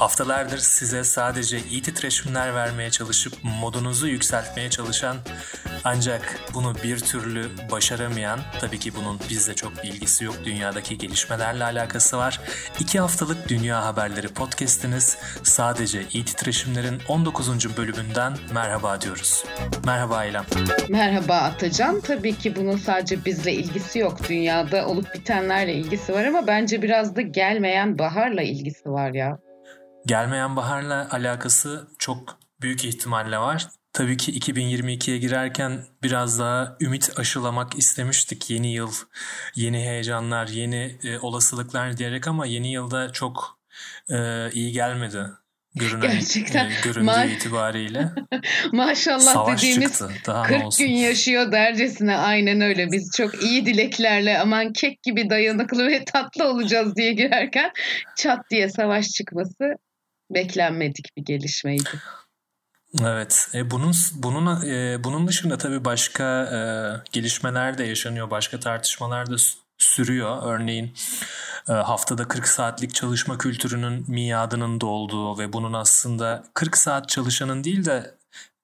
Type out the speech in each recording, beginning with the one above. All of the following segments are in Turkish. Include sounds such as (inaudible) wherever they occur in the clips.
Haftalardır size sadece iyi titreşimler vermeye çalışıp modunuzu yükseltmeye çalışan ancak bunu bir türlü başaramayan, tabii ki bunun bizle çok bir ilgisi yok, dünyadaki gelişmelerle alakası var. İki haftalık Dünya Haberleri podcastiniz sadece iyi titreşimlerin 19. bölümünden merhaba diyoruz. Merhaba İlham. Merhaba Atacan. Tabii ki bunun sadece bizle ilgisi yok. Dünyada olup bitenlerle ilgisi var ama bence biraz da gelmeyen baharla ilgisi var ya. Gelmeyen baharla alakası çok büyük ihtimalle var. Tabii ki 2022'ye girerken biraz daha ümit aşılamak istemiştik. Yeni yıl, yeni heyecanlar, yeni e, olasılıklar diyerek ama yeni yılda çok e, iyi gelmedi. Görünen, Gerçekten. E, göründüğü Ma- itibariyle. (laughs) Maşallah Savaş dediğimiz çıktı. Daha 40 gün yaşıyor dercesine aynen öyle. Biz çok iyi dileklerle aman kek gibi dayanıklı ve tatlı olacağız diye girerken çat diye savaş çıkması beklenmedik bir gelişmeydi. Evet, e, bunun bunun e, bunun dışında tabii başka e, gelişmeler de yaşanıyor, başka tartışmalar da sürüyor. Örneğin e, haftada 40 saatlik çalışma kültürünün miadının dolduğu ve bunun aslında 40 saat çalışanın değil de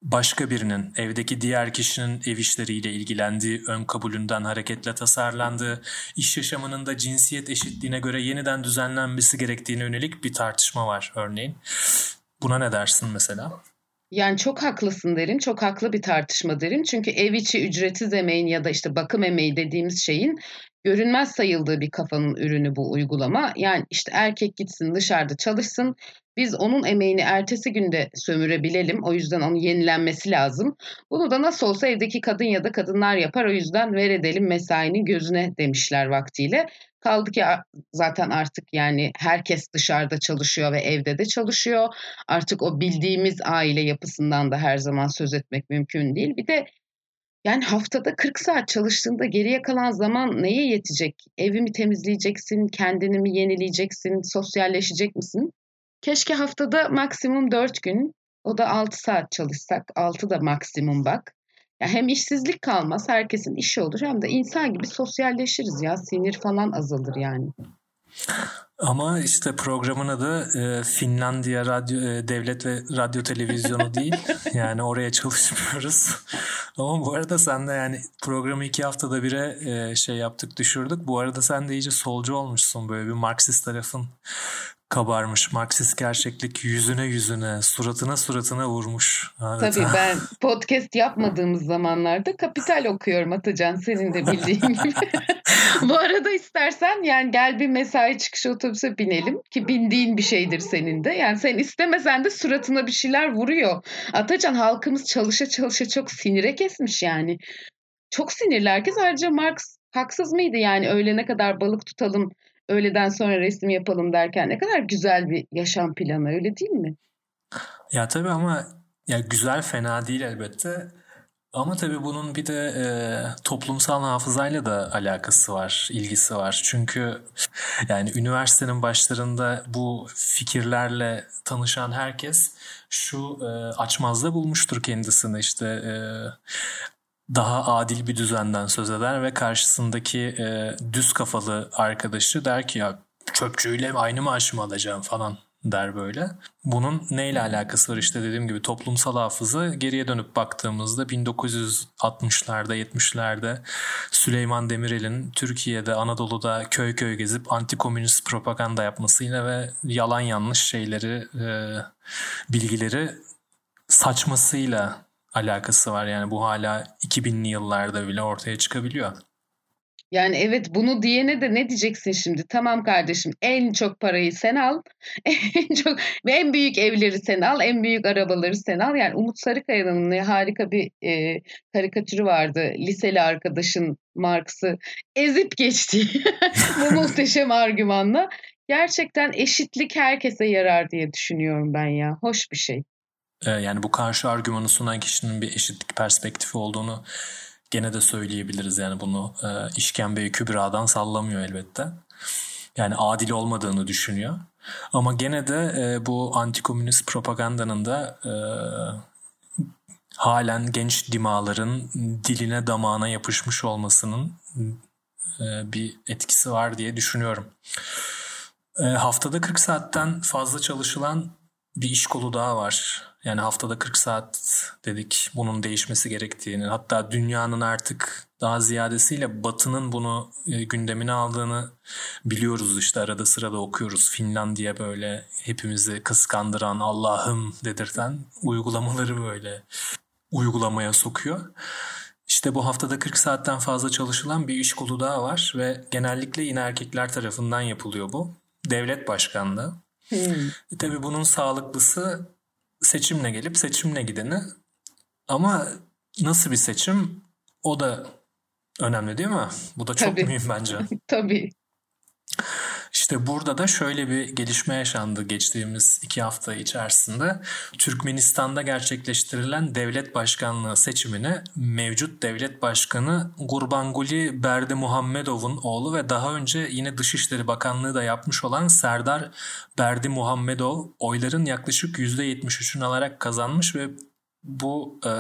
başka birinin, evdeki diğer kişinin ev işleriyle ilgilendiği ön kabulünden hareketle tasarlandığı, iş yaşamının da cinsiyet eşitliğine göre yeniden düzenlenmesi gerektiğine yönelik bir tartışma var örneğin. Buna ne dersin mesela? Yani çok haklısın derim. Çok haklı bir tartışma derim. Çünkü ev içi ücretsiz emeğin ya da işte bakım emeği dediğimiz şeyin görünmez sayıldığı bir kafanın ürünü bu uygulama. Yani işte erkek gitsin dışarıda çalışsın. Biz onun emeğini ertesi günde sömürebilelim. O yüzden onun yenilenmesi lazım. Bunu da nasıl olsa evdeki kadın ya da kadınlar yapar. O yüzden ver edelim mesainin gözüne demişler vaktiyle. Kaldı ki zaten artık yani herkes dışarıda çalışıyor ve evde de çalışıyor. Artık o bildiğimiz aile yapısından da her zaman söz etmek mümkün değil. Bir de yani haftada 40 saat çalıştığında geriye kalan zaman neye yetecek? Evimi temizleyeceksin, kendini mi yenileyeceksin, sosyalleşecek misin? Keşke haftada maksimum 4 gün, o da 6 saat çalışsak. 6 da maksimum bak. Ya hem işsizlik kalmaz, herkesin işi olur hem de insan gibi sosyalleşiriz ya. Sinir falan azalır yani. Ama işte programın adı e, Finlandiya Radyo e, Devlet ve Radyo Televizyonu değil. (laughs) yani oraya çalışmıyoruz. (laughs) Ama bu arada sen de yani programı iki haftada bire e, şey yaptık düşürdük. Bu arada sen de iyice solcu olmuşsun böyle bir Marksist tarafın kabarmış. Marksist gerçeklik yüzüne yüzüne, suratına suratına vurmuş. Adeta. Tabii ben (laughs) podcast yapmadığımız zamanlarda Kapital okuyorum Atacan senin de bildiğin gibi. Bu arada istersen yani gel bir mesai çıkışı otobüse binelim ki bindiğin bir şeydir senin de. Yani sen istemesen de suratına bir şeyler vuruyor. Atacan halkımız çalışa çalışa çok sinire kesmiş yani. Çok sinirli herkes. Ayrıca Marx haksız mıydı yani öğlene kadar balık tutalım öğleden sonra resim yapalım derken ne kadar güzel bir yaşam planı öyle değil mi? Ya tabii ama ya güzel fena değil elbette. Ama tabii bunun bir de e, toplumsal hafızayla da alakası var, ilgisi var. Çünkü yani üniversitenin başlarında bu fikirlerle tanışan herkes şu e, açmazda bulmuştur kendisini işte e, daha adil bir düzenden söz eder ve karşısındaki e, düz kafalı arkadaşı der ki ya çöpçüyle aynı maaşı alacağım falan der böyle. Bunun neyle alakası var işte dediğim gibi toplumsal hafıza geriye dönüp baktığımızda 1960'larda 70'lerde Süleyman Demirel'in Türkiye'de Anadolu'da köy köy gezip anti-komünist propaganda yapmasıyla ve yalan yanlış şeyleri e, bilgileri saçmasıyla alakası var. Yani bu hala 2000'li yıllarda bile ortaya çıkabiliyor. Yani evet bunu diyene de ne diyeceksin şimdi? Tamam kardeşim en çok parayı sen al. (laughs) En çok ve en büyük evleri sen al. En büyük arabaları sen al. Yani Umut Sarıkaya'nın harika bir e, karikatürü vardı. Liseli arkadaşın Marx'ı ezip geçti. (laughs) Bu muhteşem argümanla. Gerçekten eşitlik herkese yarar diye düşünüyorum ben ya. Hoş bir şey. Ee, yani bu karşı argümanı sunan kişinin bir eşitlik perspektifi olduğunu gene de söyleyebiliriz. Yani bunu e, işkembeyi kübradan sallamıyor elbette. Yani adil olmadığını düşünüyor. Ama gene de e, bu antikomünist propagandanın da e, halen genç dimaların diline damağına yapışmış olmasının e, bir etkisi var diye düşünüyorum. E, haftada 40 saatten fazla çalışılan bir iş kolu daha var. Yani haftada 40 saat dedik bunun değişmesi gerektiğini. Hatta dünyanın artık daha ziyadesiyle Batı'nın bunu e, gündemine aldığını biliyoruz işte arada sırada okuyoruz. Finlandiya böyle hepimizi kıskandıran Allah'ım dedirten uygulamaları böyle uygulamaya sokuyor. İşte bu haftada 40 saatten fazla çalışılan bir iş kolu daha var ve genellikle yine erkekler tarafından yapılıyor bu. Devlet başkanlığı. Hmm. E tabii bunun sağlıklısı seçimle gelip seçimle gideni. Ama nasıl bir seçim o da önemli değil mi? Bu da çok Tabii. mühim bence. (laughs) Tabii. İşte burada da şöyle bir gelişme yaşandı geçtiğimiz iki hafta içerisinde. Türkmenistan'da gerçekleştirilen devlet başkanlığı seçimine mevcut devlet başkanı Gurbanguly Berdi Muhammedov'un oğlu ve daha önce yine Dışişleri Bakanlığı da yapmış olan Serdar Berdi Muhammedov oyların yaklaşık %73'ünü alarak kazanmış ve bu e,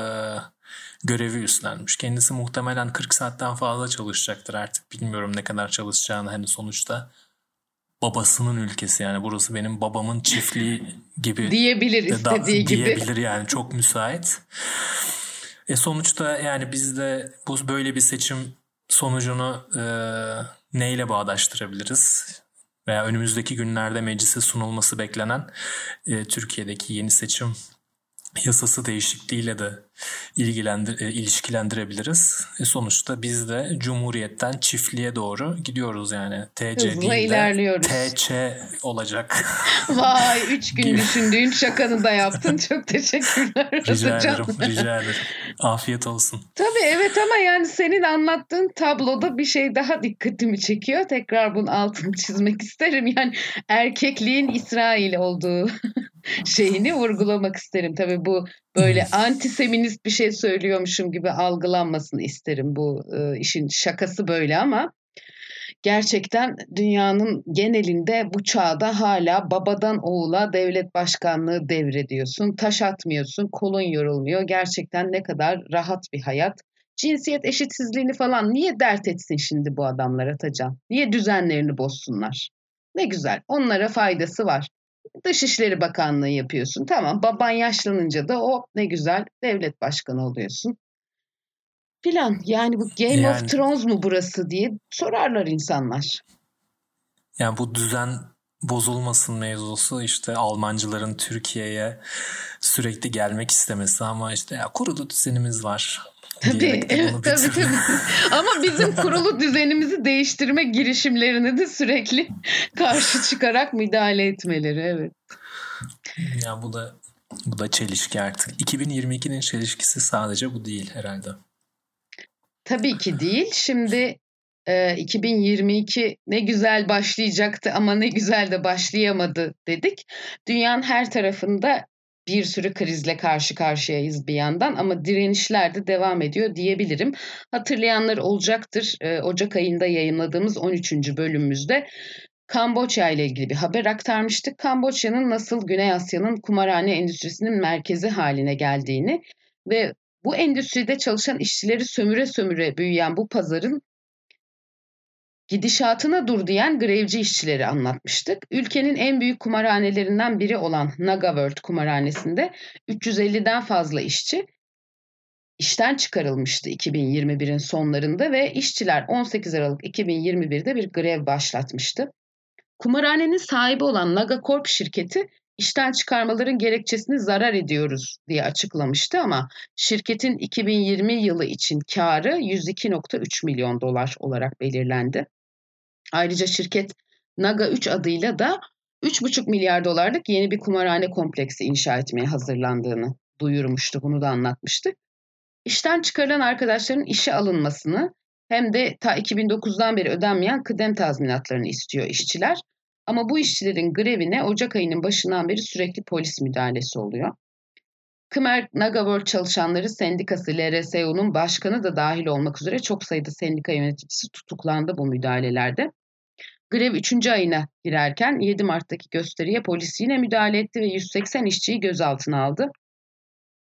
görevi üstlenmiş. Kendisi muhtemelen 40 saatten fazla çalışacaktır artık. Bilmiyorum ne kadar çalışacağını hani sonuçta babasının ülkesi yani burası benim babamın çiftliği gibi (laughs) diyebilir istediği da, gibi. Diyebilir yani çok müsait. E sonuçta yani biz de bu böyle bir seçim sonucunu e, neyle bağdaştırabiliriz? Veya önümüzdeki günlerde meclise sunulması beklenen e, Türkiye'deki yeni seçim yasası değişikliğiyle de ilgilendir, e, ilişkilendirebiliriz. E sonuçta biz de Cumhuriyet'ten çiftliğe doğru gidiyoruz yani. TC Hızla değil ilerliyoruz. TC olacak. (laughs) Vay üç (laughs) gün düşündüğün şakanı da yaptın. Çok teşekkürler. Rica ederim. Rica ederim. Afiyet olsun. Tabii evet ama yani senin anlattığın tabloda bir şey daha dikkatimi çekiyor. Tekrar bunun altını çizmek isterim. Yani erkekliğin İsrail olduğu (laughs) şeyini vurgulamak isterim. Tabii bu böyle antiseminist bir şey söylüyormuşum gibi algılanmasın isterim bu e, işin şakası böyle ama gerçekten dünyanın genelinde bu çağda hala babadan oğula devlet başkanlığı devrediyorsun. Taş atmıyorsun, kolun yorulmuyor. Gerçekten ne kadar rahat bir hayat. Cinsiyet eşitsizliğini falan niye dert etsin şimdi bu adamlar Atacan? Niye düzenlerini bozsunlar? Ne güzel. Onlara faydası var. Dışişleri Bakanlığı yapıyorsun. Tamam baban yaşlanınca da o ne güzel devlet başkanı oluyorsun. Filan yani bu Game yani, of Thrones mu burası diye sorarlar insanlar. Yani bu düzen bozulmasın mevzusu işte Almancıların Türkiye'ye sürekli gelmek istemesi ama işte ya kurulu düzenimiz var. Tabii, tabii tabii. Ama bizim (laughs) kurulu düzenimizi değiştirme girişimlerine de sürekli karşı çıkarak müdahale etmeleri evet. Ya bu da bu da çelişki artık. 2022'nin çelişkisi sadece bu değil herhalde. Tabii ki değil. Şimdi e, 2022 ne güzel başlayacaktı ama ne güzel de başlayamadı dedik. Dünyanın her tarafında bir sürü krizle karşı karşıyayız bir yandan ama direnişler de devam ediyor diyebilirim. Hatırlayanlar olacaktır. Ocak ayında yayınladığımız 13. bölümümüzde Kamboçya ile ilgili bir haber aktarmıştık. Kamboçya'nın nasıl Güney Asya'nın kumarhane endüstrisinin merkezi haline geldiğini ve bu endüstride çalışan işçileri sömüre sömüre büyüyen bu pazarın gidişatına dur diyen grevci işçileri anlatmıştık. Ülkenin en büyük kumarhanelerinden biri olan Naga World kumarhanesinde 350'den fazla işçi işten çıkarılmıştı 2021'in sonlarında ve işçiler 18 Aralık 2021'de bir grev başlatmıştı. Kumarhanenin sahibi olan Naga Corp şirketi işten çıkarmaların gerekçesini zarar ediyoruz diye açıklamıştı ama şirketin 2020 yılı için karı 102.3 milyon dolar olarak belirlendi. Ayrıca şirket Naga 3 adıyla da 3,5 milyar dolarlık yeni bir kumarhane kompleksi inşa etmeye hazırlandığını duyurmuştu. Bunu da anlatmıştık. İşten çıkarılan arkadaşların işe alınmasını hem de ta 2009'dan beri ödenmeyen kıdem tazminatlarını istiyor işçiler. Ama bu işçilerin grevine Ocak ayının başından beri sürekli polis müdahalesi oluyor. Khmer Naga çalışanları sendikası LRSO'nun başkanı da dahil olmak üzere çok sayıda sendika yöneticisi tutuklandı bu müdahalelerde. Grev 3. ayına girerken 7 Mart'taki gösteriye polis yine müdahale etti ve 180 işçiyi gözaltına aldı.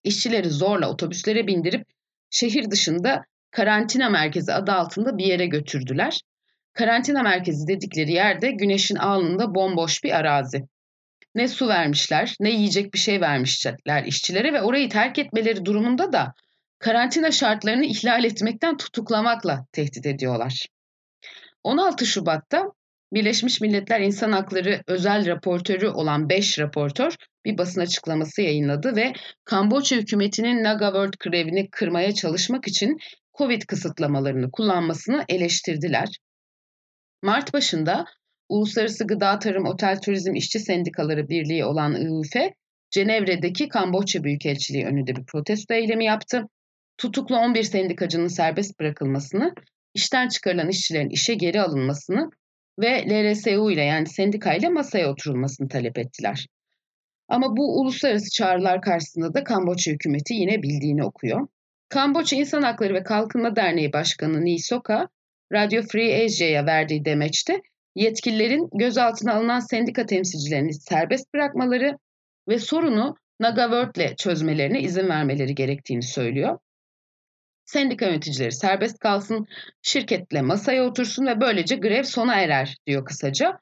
İşçileri zorla otobüslere bindirip şehir dışında karantina merkezi adı altında bir yere götürdüler. Karantina merkezi dedikleri yerde güneşin alnında bomboş bir arazi. Ne su vermişler, ne yiyecek bir şey vermişler işçilere ve orayı terk etmeleri durumunda da karantina şartlarını ihlal etmekten tutuklamakla tehdit ediyorlar. 16 Şubat'ta Birleşmiş Milletler İnsan Hakları özel raportörü olan 5 raportör bir basın açıklaması yayınladı ve Kamboçya hükümetinin Naga World grevini kırmaya çalışmak için Covid kısıtlamalarını kullanmasını eleştirdiler. Mart başında Uluslararası Gıda Tarım Otel Turizm İşçi Sendikaları Birliği olan IÜF, Cenevre'deki Kamboçya Büyükelçiliği önünde bir protesto eylemi yaptı. Tutuklu 11 sendikacının serbest bırakılmasını, işten çıkarılan işçilerin işe geri alınmasını ve LRSU ile yani sendika ile masaya oturulmasını talep ettiler. Ama bu uluslararası çağrılar karşısında da Kamboçya hükümeti yine bildiğini okuyor. Kamboçya İnsan Hakları ve Kalkınma Derneği Başkanı Ni Soka, Radio Free Asia'ya verdiği demeçte yetkililerin gözaltına alınan sendika temsilcilerini serbest bırakmaları ve sorunu Naga World ile çözmelerine izin vermeleri gerektiğini söylüyor. Sendika yöneticileri serbest kalsın, şirketle masaya otursun ve böylece grev sona erer diyor kısaca.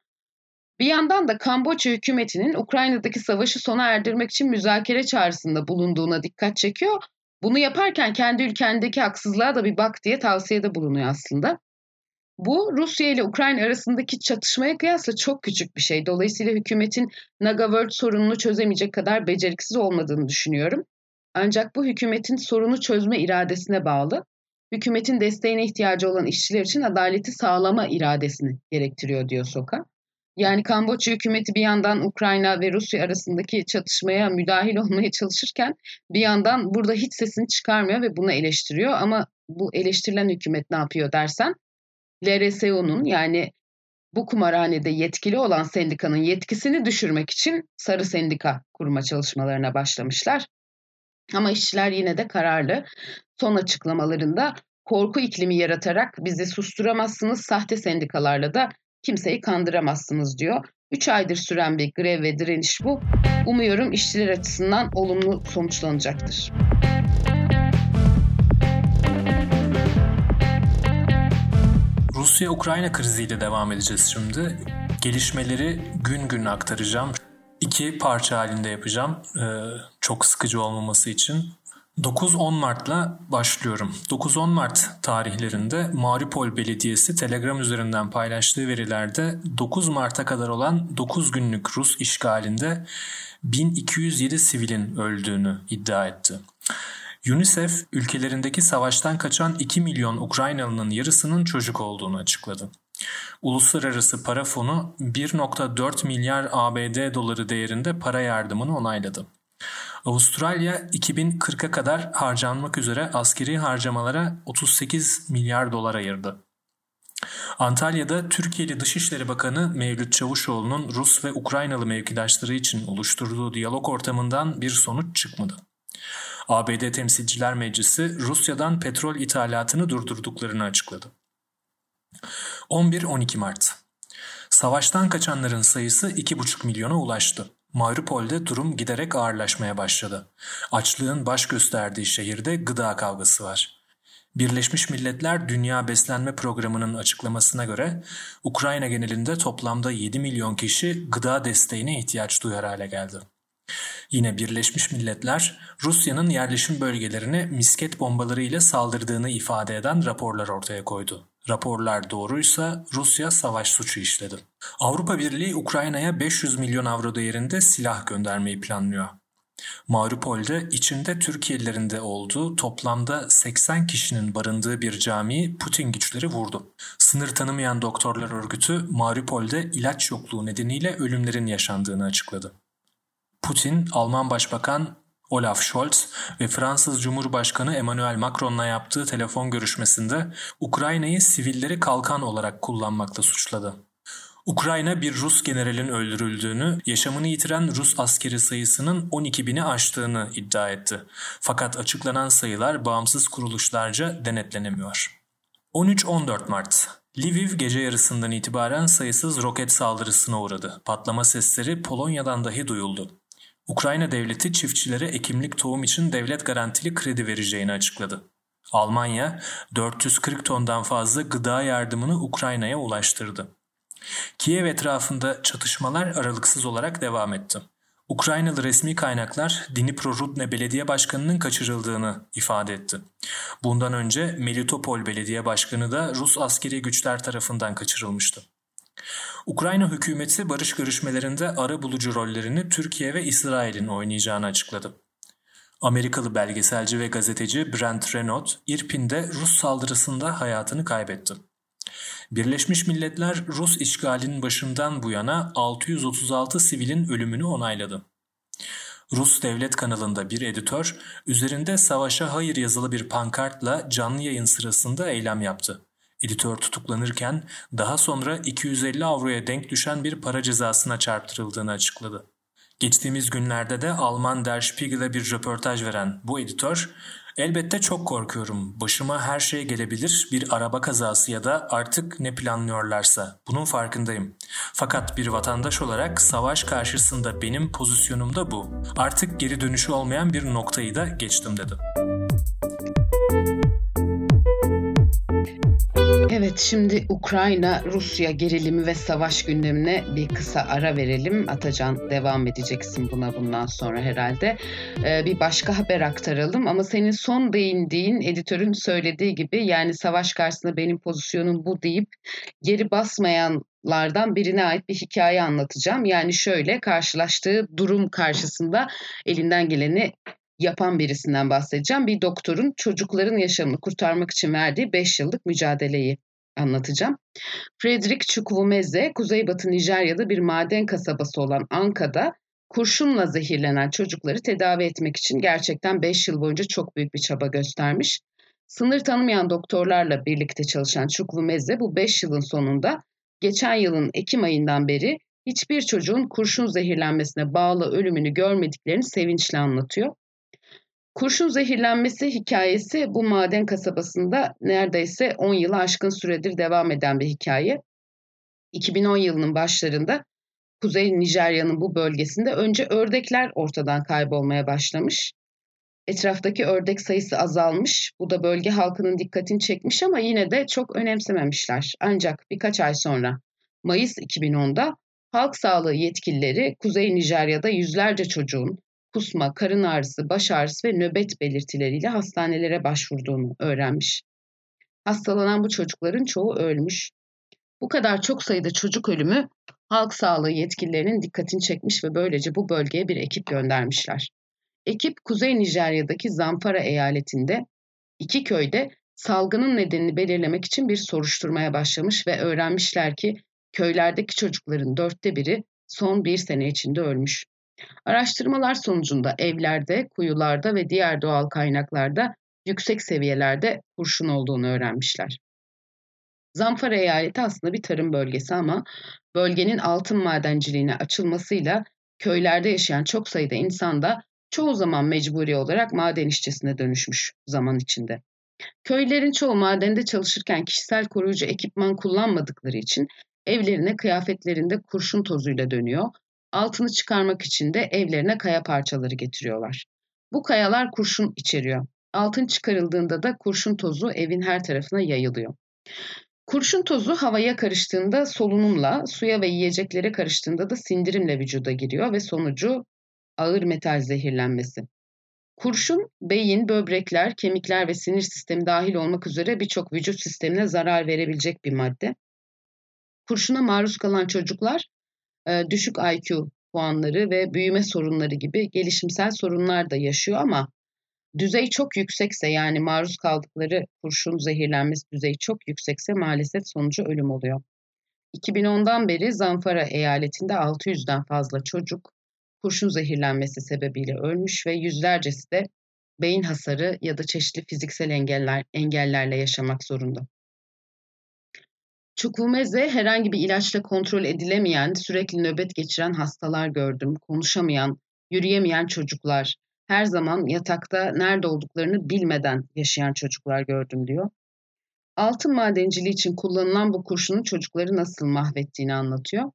Bir yandan da Kamboçya hükümetinin Ukrayna'daki savaşı sona erdirmek için müzakere çağrısında bulunduğuna dikkat çekiyor. Bunu yaparken kendi ülkendeki haksızlığa da bir bak diye tavsiyede bulunuyor aslında. Bu Rusya ile Ukrayna arasındaki çatışmaya kıyasla çok küçük bir şey. Dolayısıyla hükümetin Naga World sorununu çözemeyecek kadar beceriksiz olmadığını düşünüyorum. Ancak bu hükümetin sorunu çözme iradesine bağlı. Hükümetin desteğine ihtiyacı olan işçiler için adaleti sağlama iradesini gerektiriyor diyor Soka. Yani Kamboçya hükümeti bir yandan Ukrayna ve Rusya arasındaki çatışmaya müdahil olmaya çalışırken bir yandan burada hiç sesini çıkarmıyor ve bunu eleştiriyor. Ama bu eleştirilen hükümet ne yapıyor dersen LRSO'nun yani bu kumarhanede yetkili olan sendikanın yetkisini düşürmek için sarı sendika kurma çalışmalarına başlamışlar. Ama işçiler yine de kararlı. Son açıklamalarında korku iklimi yaratarak bizi susturamazsınız, sahte sendikalarla da kimseyi kandıramazsınız diyor. 3 aydır süren bir grev ve direniş bu. Umuyorum işçiler açısından olumlu sonuçlanacaktır. Rusya-Ukrayna kriziyle devam edeceğiz şimdi. Gelişmeleri gün gün aktaracağım. İki parça halinde yapacağım. Ee, çok sıkıcı olmaması için. 9-10 Mart'la başlıyorum. 9-10 Mart tarihlerinde Mariupol Belediyesi Telegram üzerinden paylaştığı verilerde 9 Mart'a kadar olan 9 günlük Rus işgalinde 1207 sivilin öldüğünü iddia etti. UNICEF ülkelerindeki savaştan kaçan 2 milyon Ukraynalı'nın yarısının çocuk olduğunu açıkladı. Uluslararası Para Fonu 1.4 milyar ABD doları değerinde para yardımını onayladı. Avustralya 2040'a kadar harcanmak üzere askeri harcamalara 38 milyar dolar ayırdı. Antalya'da Türkiye'li Dışişleri Bakanı Mevlüt Çavuşoğlu'nun Rus ve Ukraynalı mevkidaşları için oluşturduğu diyalog ortamından bir sonuç çıkmadı. ABD Temsilciler Meclisi Rusya'dan petrol ithalatını durdurduklarını açıkladı. 11-12 Mart Savaştan kaçanların sayısı 2,5 milyona ulaştı. Mariupol'de durum giderek ağırlaşmaya başladı. Açlığın baş gösterdiği şehirde gıda kavgası var. Birleşmiş Milletler Dünya Beslenme Programı'nın açıklamasına göre Ukrayna genelinde toplamda 7 milyon kişi gıda desteğine ihtiyaç duyar hale geldi. Yine Birleşmiş Milletler Rusya'nın yerleşim bölgelerine misket bombaları ile saldırdığını ifade eden raporlar ortaya koydu. Raporlar doğruysa Rusya savaş suçu işledi. Avrupa Birliği Ukrayna'ya 500 milyon avro değerinde silah göndermeyi planlıyor. Mariupol'de içinde Türkiye'lilerin de olduğu toplamda 80 kişinin barındığı bir camiyi Putin güçleri vurdu. Sınır tanımayan doktorlar örgütü Mariupol'de ilaç yokluğu nedeniyle ölümlerin yaşandığını açıkladı. Putin, Alman Başbakan Olaf Scholz ve Fransız Cumhurbaşkanı Emmanuel Macron'la yaptığı telefon görüşmesinde Ukrayna'yı sivilleri kalkan olarak kullanmakla suçladı. Ukrayna bir Rus generalin öldürüldüğünü, yaşamını yitiren Rus askeri sayısının 12 bini aştığını iddia etti. Fakat açıklanan sayılar bağımsız kuruluşlarca denetlenemiyor. 13-14 Mart Lviv gece yarısından itibaren sayısız roket saldırısına uğradı. Patlama sesleri Polonya'dan dahi duyuldu. Ukrayna devleti çiftçilere ekimlik tohum için devlet garantili kredi vereceğini açıkladı. Almanya 440 tondan fazla gıda yardımını Ukrayna'ya ulaştırdı. Kiev etrafında çatışmalar aralıksız olarak devam etti. Ukraynalı resmi kaynaklar Dnipro-Rudne Belediye Başkanı'nın kaçırıldığını ifade etti. Bundan önce Melitopol Belediye Başkanı da Rus askeri güçler tarafından kaçırılmıştı. Ukrayna hükümeti barış görüşmelerinde ara bulucu rollerini Türkiye ve İsrail'in oynayacağını açıkladı. Amerikalı belgeselci ve gazeteci Brent Renaud, İrpin'de Rus saldırısında hayatını kaybetti. Birleşmiş Milletler Rus işgalinin başından bu yana 636 sivilin ölümünü onayladı. Rus devlet kanalında bir editör üzerinde savaşa hayır yazılı bir pankartla canlı yayın sırasında eylem yaptı. Editör tutuklanırken daha sonra 250 avroya denk düşen bir para cezasına çarptırıldığını açıkladı. Geçtiğimiz günlerde de Alman Der Spiegel'e bir röportaj veren bu editör, Elbette çok korkuyorum. Başıma her şey gelebilir. Bir araba kazası ya da artık ne planlıyorlarsa. Bunun farkındayım. Fakat bir vatandaş olarak savaş karşısında benim pozisyonum da bu. Artık geri dönüşü olmayan bir noktayı da geçtim dedi. Evet şimdi Ukrayna-Rusya gerilimi ve savaş gündemine bir kısa ara verelim. Atacan devam edeceksin buna bundan sonra herhalde. Ee, bir başka haber aktaralım ama senin son değindiğin editörün söylediği gibi yani savaş karşısında benim pozisyonum bu deyip geri basmayanlardan birine ait bir hikaye anlatacağım. Yani şöyle karşılaştığı durum karşısında elinden geleni yapan birisinden bahsedeceğim. Bir doktorun çocukların yaşamını kurtarmak için verdiği 5 yıllık mücadeleyi anlatacağım. Frederick Chukwumeze, Kuzeybatı Nijerya'da bir maden kasabası olan Anka'da kurşunla zehirlenen çocukları tedavi etmek için gerçekten 5 yıl boyunca çok büyük bir çaba göstermiş. Sınır tanımayan doktorlarla birlikte çalışan Chukwumeze bu 5 yılın sonunda geçen yılın Ekim ayından beri hiçbir çocuğun kurşun zehirlenmesine bağlı ölümünü görmediklerini sevinçle anlatıyor. Kurşun zehirlenmesi hikayesi bu maden kasabasında neredeyse 10 yılı aşkın süredir devam eden bir hikaye. 2010 yılının başlarında Kuzey Nijerya'nın bu bölgesinde önce ördekler ortadan kaybolmaya başlamış. Etraftaki ördek sayısı azalmış. Bu da bölge halkının dikkatini çekmiş ama yine de çok önemsememişler. Ancak birkaç ay sonra Mayıs 2010'da halk sağlığı yetkilileri Kuzey Nijerya'da yüzlerce çocuğun kusma, karın ağrısı, baş ağrısı ve nöbet belirtileriyle hastanelere başvurduğunu öğrenmiş. Hastalanan bu çocukların çoğu ölmüş. Bu kadar çok sayıda çocuk ölümü halk sağlığı yetkililerinin dikkatini çekmiş ve böylece bu bölgeye bir ekip göndermişler. Ekip Kuzey Nijerya'daki Zamfara eyaletinde iki köyde salgının nedenini belirlemek için bir soruşturmaya başlamış ve öğrenmişler ki köylerdeki çocukların dörtte biri son bir sene içinde ölmüş. Araştırmalar sonucunda evlerde, kuyularda ve diğer doğal kaynaklarda yüksek seviyelerde kurşun olduğunu öğrenmişler. Zamfara eyaleti aslında bir tarım bölgesi ama bölgenin altın madenciliğine açılmasıyla köylerde yaşayan çok sayıda insan da çoğu zaman mecburi olarak maden işçisine dönüşmüş zaman içinde. Köylerin çoğu madende çalışırken kişisel koruyucu ekipman kullanmadıkları için evlerine kıyafetlerinde kurşun tozuyla dönüyor Altını çıkarmak için de evlerine kaya parçaları getiriyorlar. Bu kayalar kurşun içeriyor. Altın çıkarıldığında da kurşun tozu evin her tarafına yayılıyor. Kurşun tozu havaya karıştığında solunumla, suya ve yiyeceklere karıştığında da sindirimle vücuda giriyor ve sonucu ağır metal zehirlenmesi. Kurşun, beyin, böbrekler, kemikler ve sinir sistemi dahil olmak üzere birçok vücut sistemine zarar verebilecek bir madde. Kurşuna maruz kalan çocuklar düşük IQ puanları ve büyüme sorunları gibi gelişimsel sorunlar da yaşıyor ama düzey çok yüksekse yani maruz kaldıkları kurşun zehirlenmesi düzeyi çok yüksekse maalesef sonucu ölüm oluyor. 2010'dan beri Zamfara eyaletinde 600'den fazla çocuk kurşun zehirlenmesi sebebiyle ölmüş ve yüzlercesi de beyin hasarı ya da çeşitli fiziksel engeller engellerle yaşamak zorunda. Çukumeze herhangi bir ilaçla kontrol edilemeyen, sürekli nöbet geçiren hastalar gördüm. Konuşamayan, yürüyemeyen çocuklar, her zaman yatakta nerede olduklarını bilmeden yaşayan çocuklar gördüm diyor. Altın madenciliği için kullanılan bu kurşunun çocukları nasıl mahvettiğini anlatıyor.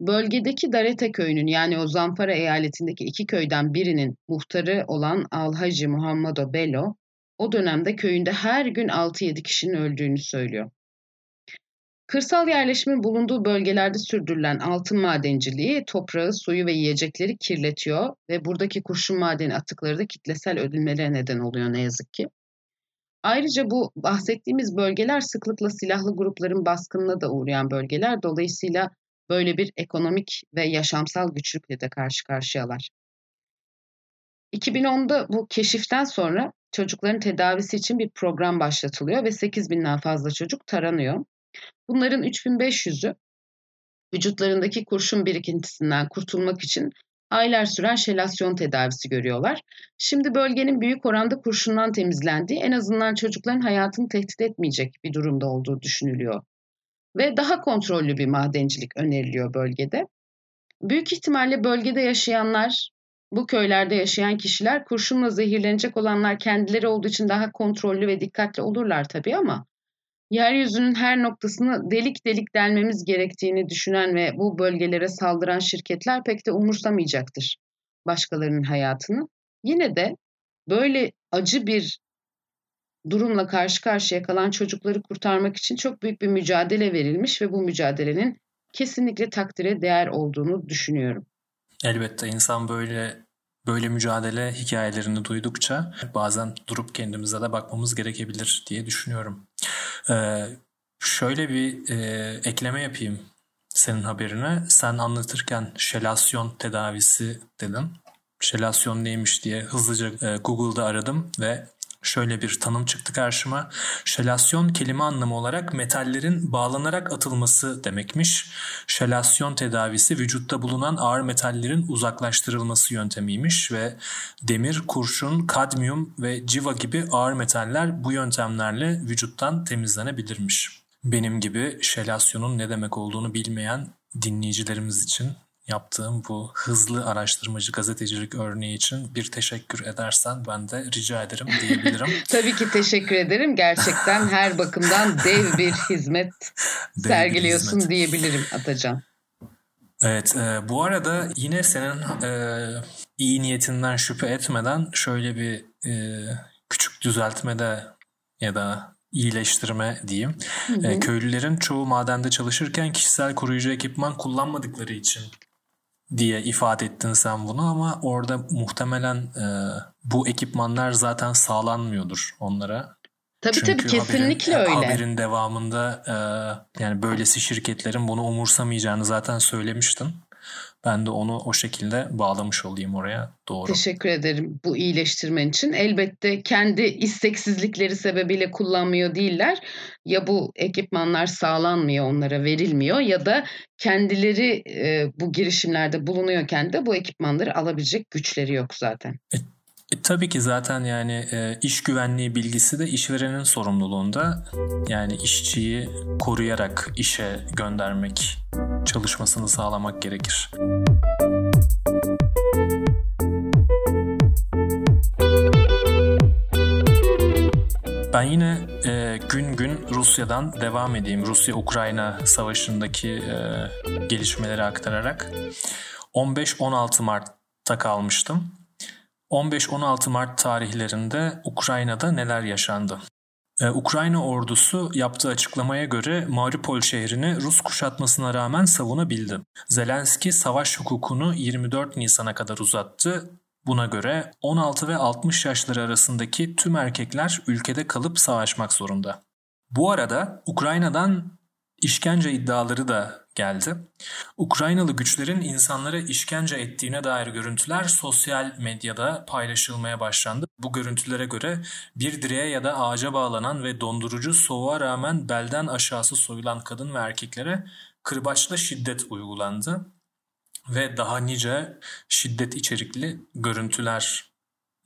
Bölgedeki Darete köyünün yani o Zamfara eyaletindeki iki köyden birinin muhtarı olan Alhaji Muhammedo Bello, o dönemde köyünde her gün 6-7 kişinin öldüğünü söylüyor. Kırsal yerleşimin bulunduğu bölgelerde sürdürülen altın madenciliği toprağı, suyu ve yiyecekleri kirletiyor ve buradaki kurşun madeni atıkları da kitlesel ölümlere neden oluyor ne yazık ki. Ayrıca bu bahsettiğimiz bölgeler sıklıkla silahlı grupların baskınına da uğrayan bölgeler. Dolayısıyla böyle bir ekonomik ve yaşamsal güçlükle de karşı karşıyalar. 2010'da bu keşiften sonra çocukların tedavisi için bir program başlatılıyor ve 8 binden fazla çocuk taranıyor. Bunların 3500'ü vücutlarındaki kurşun birikintisinden kurtulmak için aylar süren şelasyon tedavisi görüyorlar. Şimdi bölgenin büyük oranda kurşundan temizlendiği, en azından çocukların hayatını tehdit etmeyecek bir durumda olduğu düşünülüyor. Ve daha kontrollü bir madencilik öneriliyor bölgede. Büyük ihtimalle bölgede yaşayanlar, bu köylerde yaşayan kişiler kurşunla zehirlenecek olanlar kendileri olduğu için daha kontrollü ve dikkatli olurlar tabii ama yeryüzünün her noktasını delik delik delmemiz gerektiğini düşünen ve bu bölgelere saldıran şirketler pek de umursamayacaktır başkalarının hayatını. Yine de böyle acı bir durumla karşı karşıya kalan çocukları kurtarmak için çok büyük bir mücadele verilmiş ve bu mücadelenin kesinlikle takdire değer olduğunu düşünüyorum. Elbette insan böyle böyle mücadele hikayelerini duydukça bazen durup kendimize de bakmamız gerekebilir diye düşünüyorum. Ee, şöyle bir e, ekleme yapayım senin haberine. Sen anlatırken şelasyon tedavisi dedin. Şelasyon neymiş diye hızlıca e, Google'da aradım ve şöyle bir tanım çıktı karşıma. Şelasyon kelime anlamı olarak metallerin bağlanarak atılması demekmiş. Şelasyon tedavisi vücutta bulunan ağır metallerin uzaklaştırılması yöntemiymiş ve demir, kurşun, kadmiyum ve civa gibi ağır metaller bu yöntemlerle vücuttan temizlenebilirmiş. Benim gibi şelasyonun ne demek olduğunu bilmeyen dinleyicilerimiz için yaptığım bu hızlı araştırmacı gazetecilik örneği için bir teşekkür edersen ben de rica ederim diyebilirim. (laughs) Tabii ki teşekkür ederim. Gerçekten her bakımdan dev bir hizmet dev sergiliyorsun bir hizmet. diyebilirim Atacan. Evet e, bu arada yine senin e, iyi niyetinden şüphe etmeden şöyle bir e, küçük düzeltmede ya da iyileştirme diyeyim. Hı hı. E, köylülerin çoğu madende çalışırken kişisel koruyucu ekipman kullanmadıkları için diye ifade ettin sen bunu ama orada muhtemelen e, bu ekipmanlar zaten sağlanmıyordur onlara. Tabii Çünkü tabii kesinlikle haberin, öyle. Haberin devamında e, yani böylesi şirketlerin bunu umursamayacağını zaten söylemiştin. Ben de onu o şekilde bağlamış olayım oraya. Doğru. Teşekkür ederim bu iyileştirmen için. Elbette kendi isteksizlikleri sebebiyle kullanmıyor değiller. Ya bu ekipmanlar sağlanmıyor, onlara verilmiyor ya da kendileri e, bu girişimlerde bulunuyorken de bu ekipmanları alabilecek güçleri yok zaten. E, e, tabii ki zaten yani e, iş güvenliği bilgisi de işverenin sorumluluğunda. Yani işçiyi koruyarak işe göndermek, çalışmasını sağlamak gerekir. Ben yine e, gün gün Rusya'dan devam edeyim. Rusya-Ukrayna savaşındaki e, gelişmeleri aktararak. 15-16 Mart'ta kalmıştım. 15-16 Mart tarihlerinde Ukrayna'da neler yaşandı? Ee, Ukrayna ordusu yaptığı açıklamaya göre Mariupol şehrini Rus kuşatmasına rağmen savunabildi. Zelenski savaş hukukunu 24 Nisan'a kadar uzattı. Buna göre 16 ve 60 yaşları arasındaki tüm erkekler ülkede kalıp savaşmak zorunda. Bu arada Ukrayna'dan işkence iddiaları da geldi. Ukraynalı güçlerin insanlara işkence ettiğine dair görüntüler sosyal medyada paylaşılmaya başlandı. Bu görüntülere göre bir direğe ya da ağaca bağlanan ve dondurucu soğuğa rağmen belden aşağısı soyulan kadın ve erkeklere kırbaçla şiddet uygulandı ve daha nice şiddet içerikli görüntüler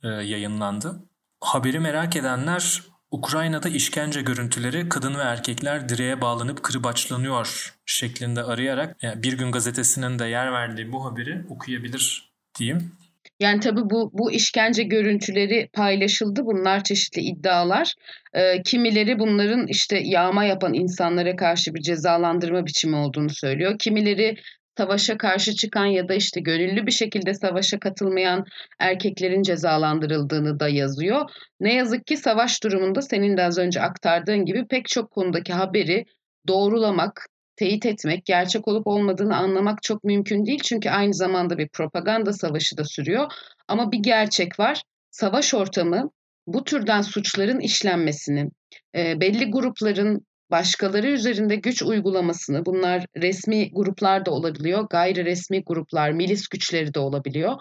e, yayınlandı. Haberi merak edenler Ukrayna'da işkence görüntüleri kadın ve erkekler direğe bağlanıp kırbaçlanıyor şeklinde arayarak yani Bir Gün Gazetesi'nin de yer verdiği bu haberi okuyabilir diyeyim. Yani tabii bu bu işkence görüntüleri paylaşıldı. Bunlar çeşitli iddialar. Ee, kimileri bunların işte yağma yapan insanlara karşı bir cezalandırma biçimi olduğunu söylüyor. Kimileri savaşa karşı çıkan ya da işte gönüllü bir şekilde savaşa katılmayan erkeklerin cezalandırıldığını da yazıyor. Ne yazık ki savaş durumunda senin de az önce aktardığın gibi pek çok konudaki haberi doğrulamak, teyit etmek, gerçek olup olmadığını anlamak çok mümkün değil. Çünkü aynı zamanda bir propaganda savaşı da sürüyor. Ama bir gerçek var. Savaş ortamı bu türden suçların işlenmesini, belli grupların başkaları üzerinde güç uygulamasını, bunlar resmi gruplar da olabiliyor, gayri resmi gruplar, milis güçleri de olabiliyor.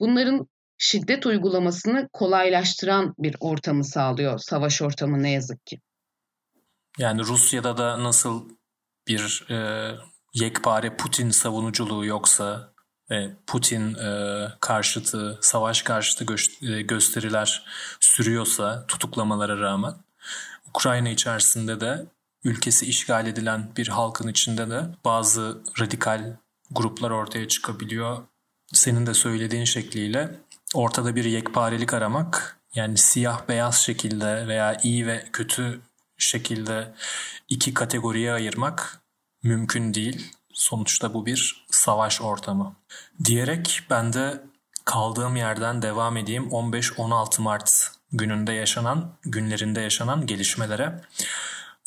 Bunların şiddet uygulamasını kolaylaştıran bir ortamı sağlıyor savaş ortamı ne yazık ki. Yani Rusya'da da nasıl bir e, yekpare Putin savunuculuğu yoksa ve Putin e, karşıtı, savaş karşıtı gö- e, gösteriler sürüyorsa tutuklamalara rağmen Ukrayna içerisinde de ülkesi işgal edilen bir halkın içinde de bazı radikal gruplar ortaya çıkabiliyor. Senin de söylediğin şekliyle ortada bir yekparelik aramak yani siyah beyaz şekilde veya iyi ve kötü şekilde iki kategoriye ayırmak mümkün değil. Sonuçta bu bir savaş ortamı. Diyerek ben de kaldığım yerden devam edeyim 15-16 Mart gününde yaşanan, günlerinde yaşanan gelişmelere.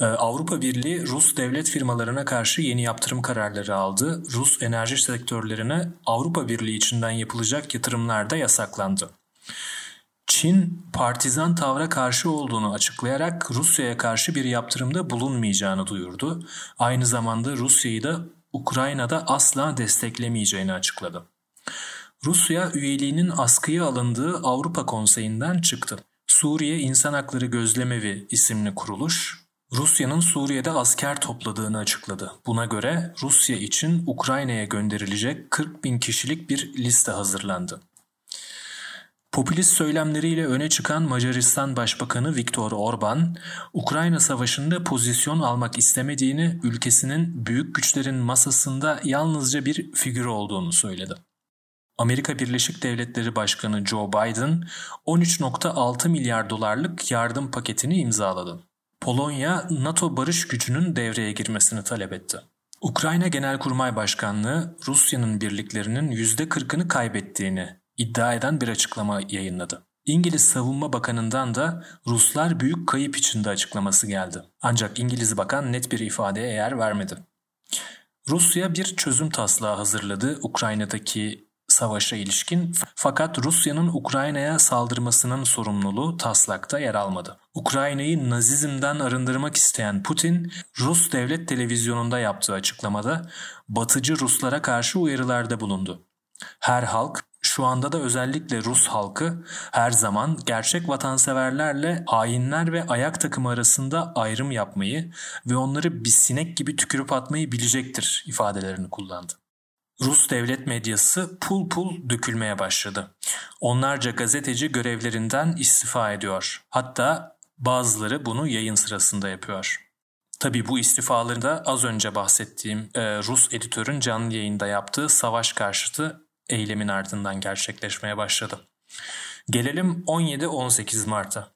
Ee, Avrupa Birliği Rus devlet firmalarına karşı yeni yaptırım kararları aldı. Rus enerji sektörlerine Avrupa Birliği içinden yapılacak yatırımlar da yasaklandı. Çin partizan tavra karşı olduğunu açıklayarak Rusya'ya karşı bir yaptırımda bulunmayacağını duyurdu. Aynı zamanda Rusya'yı da Ukrayna'da asla desteklemeyeceğini açıkladı. Rusya üyeliğinin askıya alındığı Avrupa Konseyi'nden çıktı. Suriye İnsan Hakları Gözlemevi isimli kuruluş, Rusya'nın Suriye'de asker topladığını açıkladı. Buna göre Rusya için Ukrayna'ya gönderilecek 40 bin kişilik bir liste hazırlandı. Popülist söylemleriyle öne çıkan Macaristan Başbakanı Viktor Orban, Ukrayna Savaşı'nda pozisyon almak istemediğini, ülkesinin büyük güçlerin masasında yalnızca bir figür olduğunu söyledi. Amerika Birleşik Devletleri Başkanı Joe Biden 13.6 milyar dolarlık yardım paketini imzaladı. Polonya, NATO barış gücünün devreye girmesini talep etti. Ukrayna Genelkurmay Başkanlığı Rusya'nın birliklerinin %40'ını kaybettiğini iddia eden bir açıklama yayınladı. İngiliz Savunma Bakanı'ndan da Ruslar büyük kayıp içinde açıklaması geldi. Ancak İngiliz bakan net bir ifadeye yer vermedi. Rusya bir çözüm taslağı hazırladı Ukrayna'daki savaşa ilişkin fakat Rusya'nın Ukrayna'ya saldırmasının sorumluluğu taslakta yer almadı. Ukrayna'yı Nazizm'den arındırmak isteyen Putin, Rus devlet televizyonunda yaptığı açıklamada batıcı Ruslara karşı uyarılarda bulundu. Her halk şu anda da özellikle Rus halkı her zaman gerçek vatanseverlerle hainler ve ayak takımı arasında ayrım yapmayı ve onları bir sinek gibi tükürüp atmayı bilecektir ifadelerini kullandı. Rus devlet medyası pul pul dökülmeye başladı. Onlarca gazeteci görevlerinden istifa ediyor. Hatta bazıları bunu yayın sırasında yapıyor. Tabii bu istifaları da az önce bahsettiğim e, Rus editörün canlı yayında yaptığı savaş karşıtı eylemin ardından gerçekleşmeye başladı. Gelelim 17-18 Mart'a.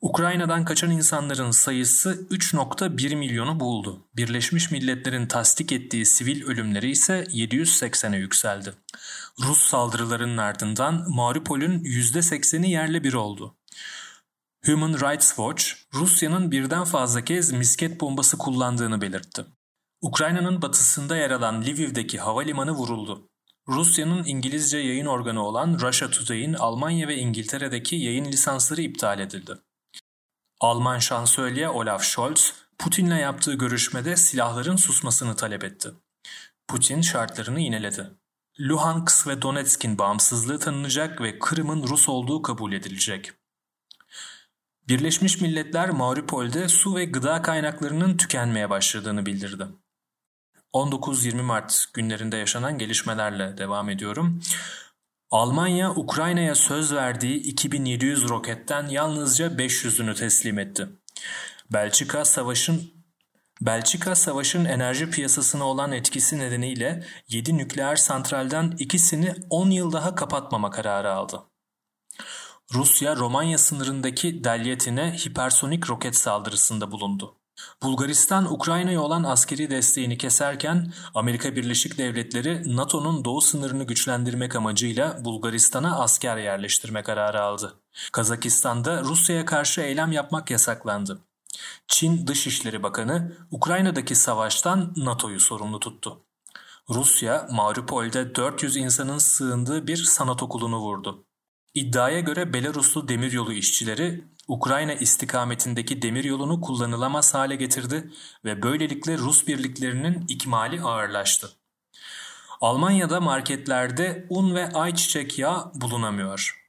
Ukrayna'dan kaçan insanların sayısı 3.1 milyonu buldu. Birleşmiş Milletler'in tasdik ettiği sivil ölümleri ise 780'e yükseldi. Rus saldırılarının ardından Mariupol'ün %80'i yerle bir oldu. Human Rights Watch, Rusya'nın birden fazla kez misket bombası kullandığını belirtti. Ukrayna'nın batısında yer alan Lviv'deki havalimanı vuruldu. Rusya'nın İngilizce yayın organı olan Russia Today'in Almanya ve İngiltere'deki yayın lisansları iptal edildi. Alman şansölye Olaf Scholz, Putin'le yaptığı görüşmede silahların susmasını talep etti. Putin şartlarını yineledi. Luhansk ve Donetsk'in bağımsızlığı tanınacak ve Kırım'ın Rus olduğu kabul edilecek. Birleşmiş Milletler Mariupol'de su ve gıda kaynaklarının tükenmeye başladığını bildirdi. 19-20 Mart günlerinde yaşanan gelişmelerle devam ediyorum. Almanya, Ukrayna'ya söz verdiği 2700 roketten yalnızca 500'ünü teslim etti. Belçika savaşın Belçika savaşın enerji piyasasına olan etkisi nedeniyle 7 nükleer santralden ikisini 10 yıl daha kapatmama kararı aldı. Rusya Romanya sınırındaki Delyatin'e hipersonik roket saldırısında bulundu. Bulgaristan Ukrayna'ya olan askeri desteğini keserken Amerika Birleşik Devletleri NATO'nun doğu sınırını güçlendirmek amacıyla Bulgaristan'a asker yerleştirme kararı aldı. Kazakistan'da Rusya'ya karşı eylem yapmak yasaklandı. Çin Dışişleri Bakanı Ukrayna'daki savaştan NATO'yu sorumlu tuttu. Rusya, Mariupol'de 400 insanın sığındığı bir sanat okulunu vurdu. İddiaya göre Belaruslu demiryolu işçileri Ukrayna istikametindeki demiryolunu kullanılamaz hale getirdi ve böylelikle Rus birliklerinin ikmali ağırlaştı. Almanya'da marketlerde un ve ayçiçek yağı bulunamıyor.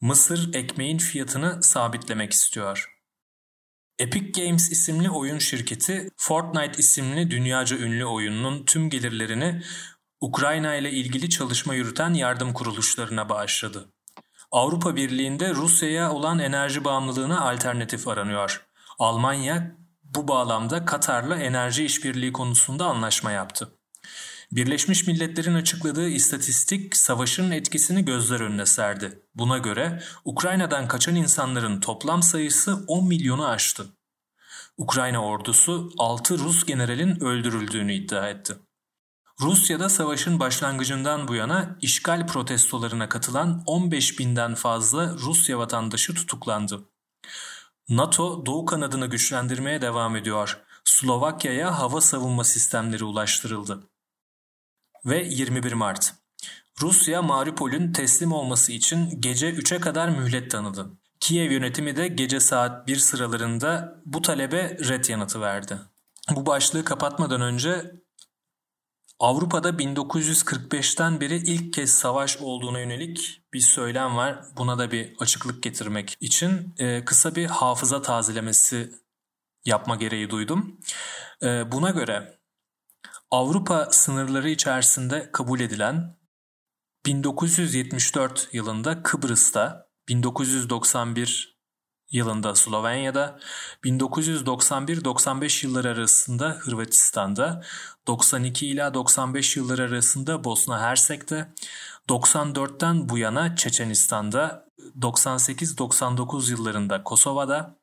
Mısır ekmeğin fiyatını sabitlemek istiyor. Epic Games isimli oyun şirketi Fortnite isimli dünyaca ünlü oyunun tüm gelirlerini Ukrayna ile ilgili çalışma yürüten yardım kuruluşlarına bağışladı. Avrupa Birliği'nde Rusya'ya olan enerji bağımlılığına alternatif aranıyor. Almanya bu bağlamda Katar'la enerji işbirliği konusunda anlaşma yaptı. Birleşmiş Milletler'in açıkladığı istatistik savaşın etkisini gözler önüne serdi. Buna göre Ukrayna'dan kaçan insanların toplam sayısı 10 milyonu aştı. Ukrayna ordusu 6 Rus generalin öldürüldüğünü iddia etti. Rusya'da savaşın başlangıcından bu yana işgal protestolarına katılan 15 binden fazla Rusya vatandaşı tutuklandı. NATO doğu kanadını güçlendirmeye devam ediyor. Slovakya'ya hava savunma sistemleri ulaştırıldı. Ve 21 Mart. Rusya Mariupol'ün teslim olması için gece 3'e kadar mühlet tanıdı. Kiev yönetimi de gece saat 1 sıralarında bu talebe red yanıtı verdi. Bu başlığı kapatmadan önce Avrupa'da 1945'ten beri ilk kez savaş olduğuna yönelik bir söylem var. Buna da bir açıklık getirmek için e, kısa bir hafıza tazelemesi yapma gereği duydum. E, buna göre Avrupa sınırları içerisinde kabul edilen 1974 yılında Kıbrıs'ta, 1991 yılında Slovenya'da, 1991-95 yılları arasında Hırvatistan'da, 92 ila 95 yılları arasında Bosna Hersek'te, 94'ten bu yana Çeçenistan'da, 98-99 yıllarında Kosova'da,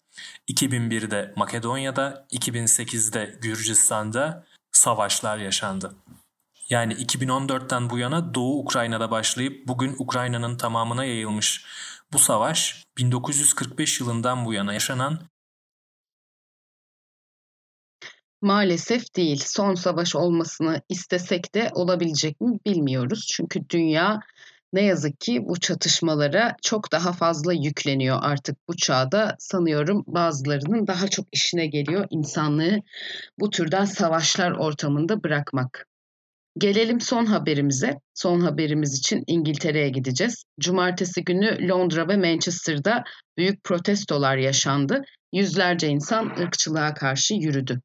2001'de Makedonya'da, 2008'de Gürcistan'da savaşlar yaşandı. Yani 2014'ten bu yana Doğu Ukrayna'da başlayıp bugün Ukrayna'nın tamamına yayılmış bu savaş 1945 yılından bu yana yaşanan Maalesef değil. Son savaş olmasını istesek de olabilecek mi bilmiyoruz. Çünkü dünya ne yazık ki bu çatışmalara çok daha fazla yükleniyor artık bu çağda. Sanıyorum bazılarının daha çok işine geliyor insanlığı bu türden savaşlar ortamında bırakmak. Gelelim son haberimize. Son haberimiz için İngiltere'ye gideceğiz. Cumartesi günü Londra ve Manchester'da büyük protestolar yaşandı. Yüzlerce insan ırkçılığa karşı yürüdü.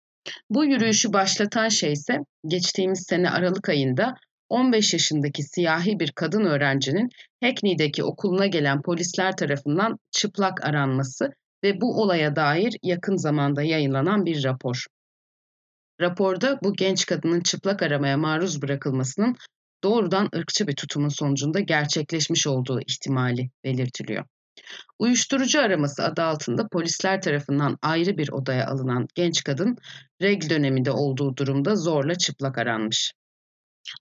Bu yürüyüşü başlatan şey ise geçtiğimiz sene Aralık ayında 15 yaşındaki siyahi bir kadın öğrencinin Hackney'deki okuluna gelen polisler tarafından çıplak aranması ve bu olaya dair yakın zamanda yayınlanan bir rapor. Raporda bu genç kadının çıplak aramaya maruz bırakılmasının doğrudan ırkçı bir tutumun sonucunda gerçekleşmiş olduğu ihtimali belirtiliyor. Uyuşturucu araması adı altında polisler tarafından ayrı bir odaya alınan genç kadın regl döneminde olduğu durumda zorla çıplak aranmış.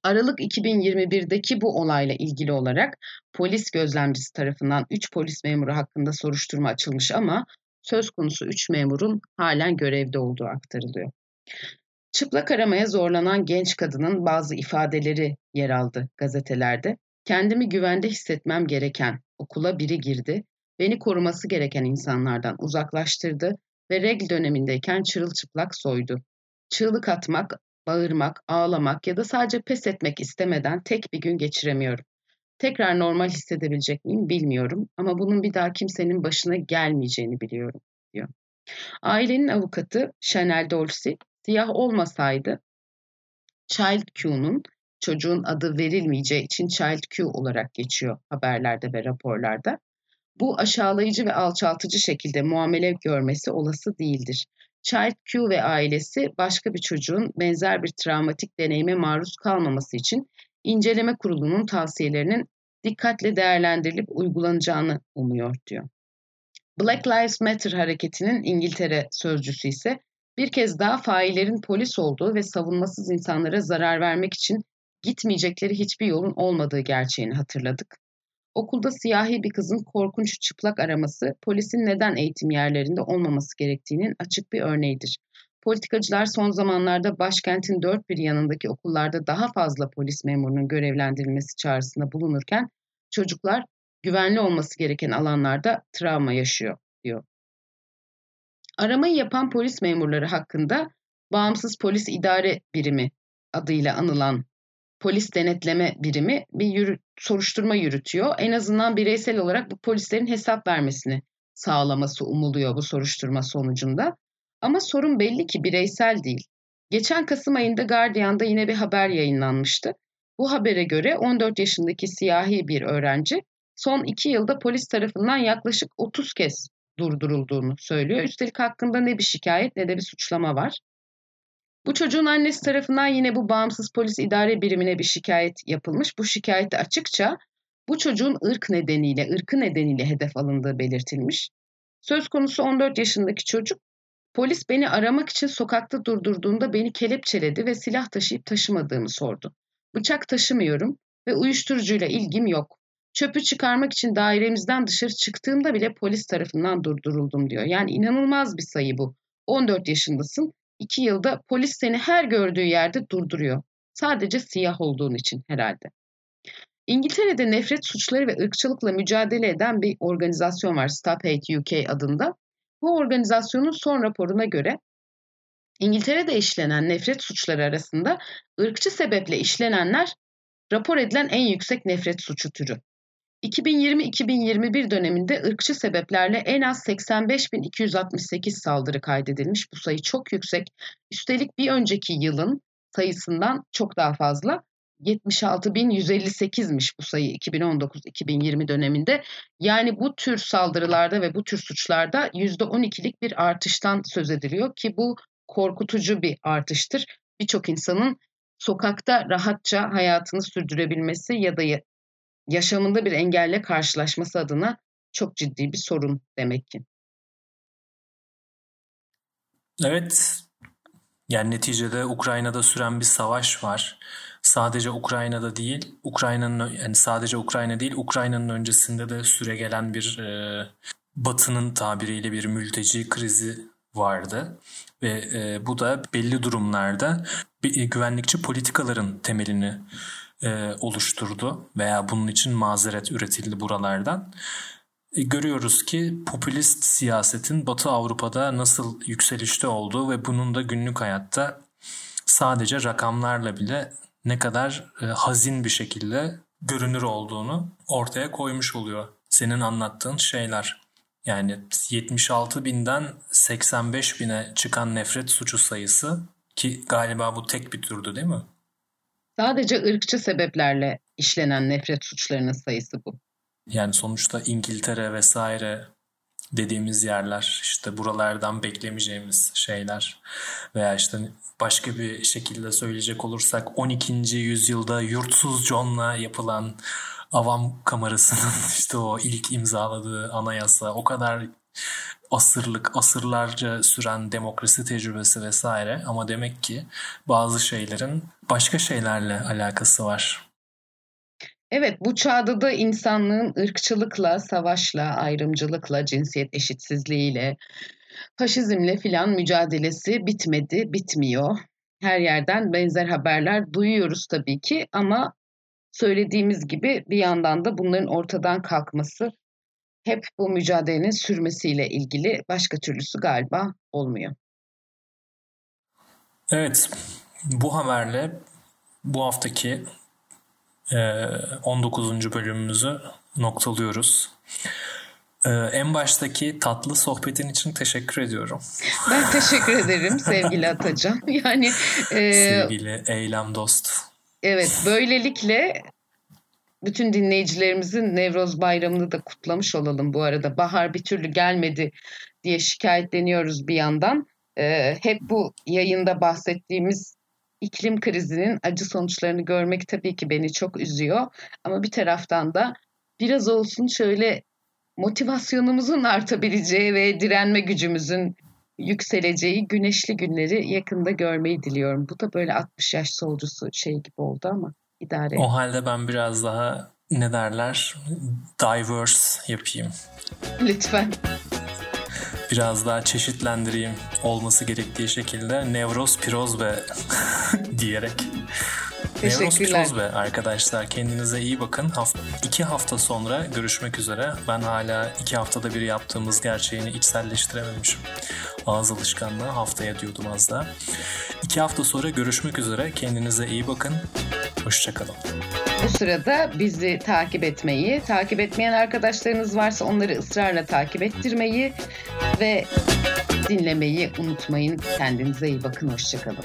Aralık 2021'deki bu olayla ilgili olarak polis gözlemcisi tarafından 3 polis memuru hakkında soruşturma açılmış ama söz konusu 3 memurun halen görevde olduğu aktarılıyor. Çıplak aramaya zorlanan genç kadının bazı ifadeleri yer aldı gazetelerde. Kendimi güvende hissetmem gereken okula biri girdi, beni koruması gereken insanlardan uzaklaştırdı ve regl dönemindeyken çırılçıplak soydu. Çığlık atmak, bağırmak, ağlamak ya da sadece pes etmek istemeden tek bir gün geçiremiyorum. Tekrar normal hissedebilecek miyim bilmiyorum ama bunun bir daha kimsenin başına gelmeyeceğini biliyorum diyor. Ailenin avukatı Chanel Dolcy siyah olmasaydı Child Q'nun çocuğun adı verilmeyeceği için Child Q olarak geçiyor haberlerde ve raporlarda. Bu aşağılayıcı ve alçaltıcı şekilde muamele görmesi olası değildir. Child Q ve ailesi başka bir çocuğun benzer bir travmatik deneyime maruz kalmaması için inceleme kurulunun tavsiyelerinin dikkatle değerlendirilip uygulanacağını umuyor diyor. Black Lives Matter hareketinin İngiltere sözcüsü ise bir kez daha faillerin polis olduğu ve savunmasız insanlara zarar vermek için gitmeyecekleri hiçbir yolun olmadığı gerçeğini hatırladık. Okulda siyahi bir kızın korkunç çıplak araması polisin neden eğitim yerlerinde olmaması gerektiğinin açık bir örneğidir. Politikacılar son zamanlarda başkentin dört bir yanındaki okullarda daha fazla polis memurunun görevlendirilmesi çağrısında bulunurken çocuklar güvenli olması gereken alanlarda travma yaşıyor, diyor. Aramayı yapan polis memurları hakkında Bağımsız Polis İdare Birimi adıyla anılan polis denetleme birimi bir yürü, soruşturma yürütüyor. En azından bireysel olarak bu polislerin hesap vermesini sağlaması umuluyor bu soruşturma sonucunda. Ama sorun belli ki bireysel değil. Geçen Kasım ayında Guardian'da yine bir haber yayınlanmıştı. Bu habere göre 14 yaşındaki siyahi bir öğrenci son iki yılda polis tarafından yaklaşık 30 kez durdurulduğunu söylüyor. Üstelik hakkında ne bir şikayet ne de bir suçlama var. Bu çocuğun annesi tarafından yine bu bağımsız polis idare birimine bir şikayet yapılmış. Bu şikayette açıkça bu çocuğun ırk nedeniyle, ırkı nedeniyle hedef alındığı belirtilmiş. Söz konusu 14 yaşındaki çocuk, polis beni aramak için sokakta durdurduğunda beni kelepçeledi ve silah taşıyıp taşımadığımı sordu. Bıçak taşımıyorum ve uyuşturucuyla ilgim yok. Çöpü çıkarmak için dairemizden dışarı çıktığımda bile polis tarafından durduruldum diyor. Yani inanılmaz bir sayı bu. 14 yaşındasın. 2 yılda polis seni her gördüğü yerde durduruyor. Sadece siyah olduğun için herhalde. İngiltere'de nefret suçları ve ırkçılıkla mücadele eden bir organizasyon var Stop Hate UK adında. Bu organizasyonun son raporuna göre İngiltere'de işlenen nefret suçları arasında ırkçı sebeple işlenenler rapor edilen en yüksek nefret suçu türü. 2020-2021 döneminde ırkçı sebeplerle en az 85.268 saldırı kaydedilmiş. Bu sayı çok yüksek. Üstelik bir önceki yılın sayısından çok daha fazla. 76.158'miş bu sayı 2019-2020 döneminde. Yani bu tür saldırılarda ve bu tür suçlarda %12'lik bir artıştan söz ediliyor ki bu korkutucu bir artıştır. Birçok insanın sokakta rahatça hayatını sürdürebilmesi ya da yaşamında bir engelle karşılaşması adına çok ciddi bir sorun demek ki. Evet. Yani neticede Ukrayna'da süren bir savaş var. Sadece Ukrayna'da değil, Ukrayna'nın yani sadece Ukrayna değil, Ukrayna'nın öncesinde de süre gelen bir e, Batı'nın tabiriyle bir mülteci krizi vardı ve e, bu da belli durumlarda bir, e, güvenlikçi politikaların temelini e, oluşturdu veya bunun için mazeret üretildi buralardan. E, görüyoruz ki popülist siyasetin Batı Avrupa'da nasıl yükselişte olduğu ve bunun da günlük hayatta sadece rakamlarla bile ne kadar e, hazin bir şekilde görünür olduğunu ortaya koymuş oluyor. Senin anlattığın şeyler. Yani 76 binden 85 bine çıkan nefret suçu sayısı ki galiba bu tek bir türdü değil mi? Sadece ırkçı sebeplerle işlenen nefret suçlarının sayısı bu. Yani sonuçta İngiltere vesaire dediğimiz yerler işte buralardan beklemeyeceğimiz şeyler veya işte başka bir şekilde söyleyecek olursak 12. yüzyılda yurtsuz John'la yapılan avam kamerasının (laughs) işte o ilk imzaladığı anayasa o kadar asırlık, asırlarca süren demokrasi tecrübesi vesaire ama demek ki bazı şeylerin başka şeylerle alakası var. Evet bu çağda da insanlığın ırkçılıkla, savaşla, ayrımcılıkla, cinsiyet eşitsizliğiyle, faşizmle filan mücadelesi bitmedi, bitmiyor. Her yerden benzer haberler duyuyoruz tabii ki ama söylediğimiz gibi bir yandan da bunların ortadan kalkması hep bu mücadelenin sürmesiyle ilgili başka türlüsü galiba olmuyor. Evet, bu haberle bu haftaki 19. bölümümüzü noktalıyoruz. en baştaki tatlı sohbetin için teşekkür ediyorum. Ben teşekkür ederim (laughs) sevgili Atacan. Yani e, sevgili eylem dost. Evet, böylelikle bütün dinleyicilerimizin Nevroz Bayramı'nı da kutlamış olalım bu arada. Bahar bir türlü gelmedi diye şikayetleniyoruz bir yandan. Ee, hep bu yayında bahsettiğimiz iklim krizinin acı sonuçlarını görmek tabii ki beni çok üzüyor. Ama bir taraftan da biraz olsun şöyle motivasyonumuzun (laughs) artabileceği ve direnme gücümüzün yükseleceği güneşli günleri yakında görmeyi diliyorum. Bu da böyle 60 yaş solcusu şey gibi oldu ama idare O halde ben biraz daha ne derler diverse yapayım. Lütfen. Biraz daha çeşitlendireyim olması gerektiği şekilde nevroz, piroz ve (laughs) diyerek. Nevroz piroz ve arkadaşlar kendinize iyi bakın. Haft iki hafta sonra görüşmek üzere. Ben hala iki haftada bir yaptığımız gerçeğini içselleştirememişim. Ağız alışkanlığı haftaya diyordum az da. İki hafta sonra görüşmek üzere. Kendinize iyi bakın. Hoşçakalın. Bu sırada bizi takip etmeyi, takip etmeyen arkadaşlarınız varsa onları ısrarla takip ettirmeyi ve dinlemeyi unutmayın. Kendinize iyi bakın. Hoşçakalın.